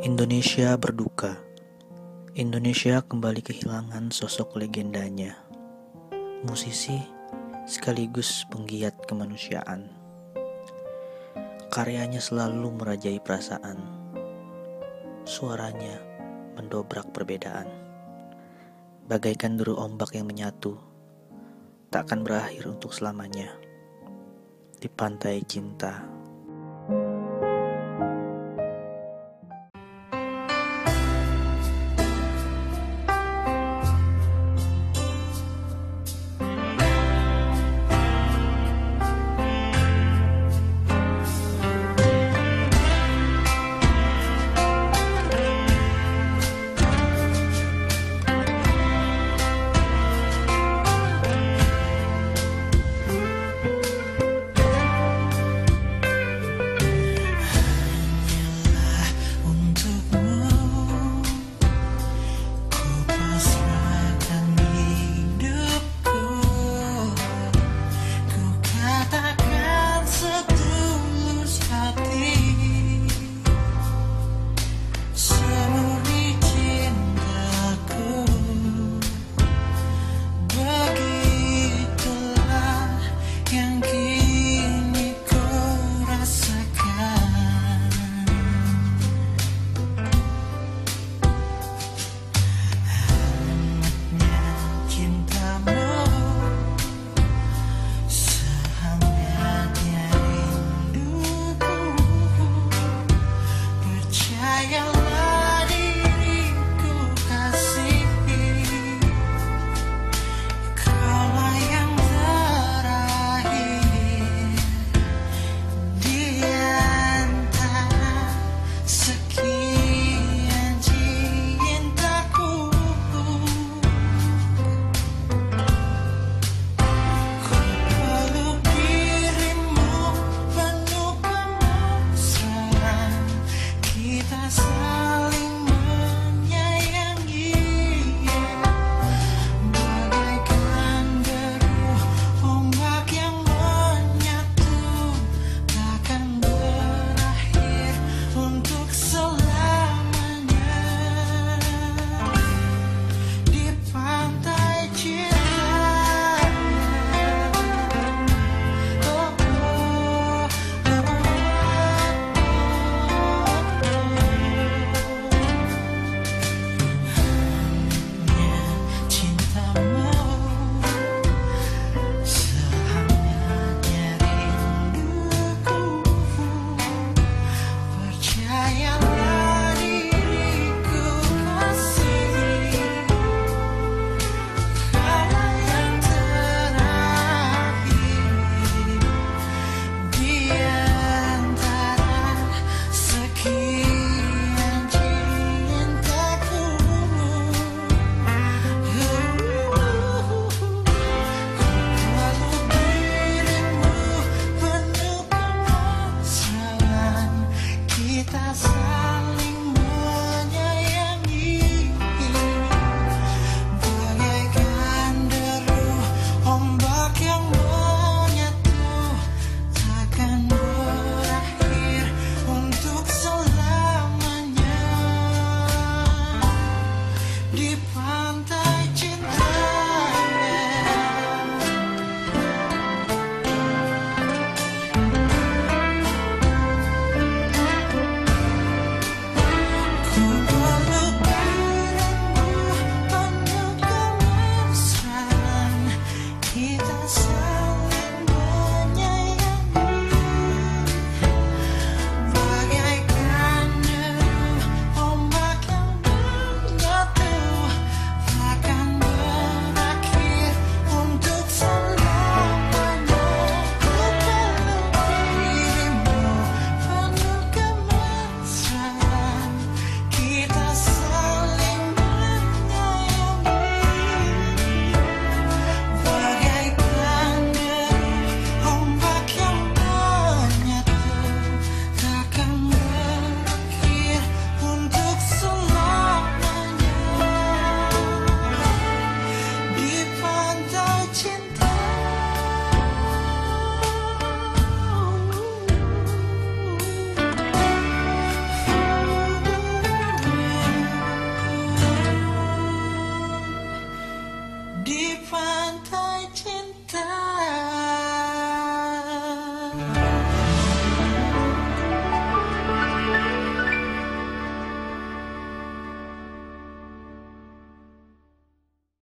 Indonesia berduka. Indonesia kembali kehilangan sosok legendanya. Musisi sekaligus penggiat kemanusiaan. Karyanya selalu merajai perasaan. Suaranya mendobrak perbedaan. Bagaikan deru ombak yang menyatu, tak akan berakhir untuk selamanya. Di pantai cinta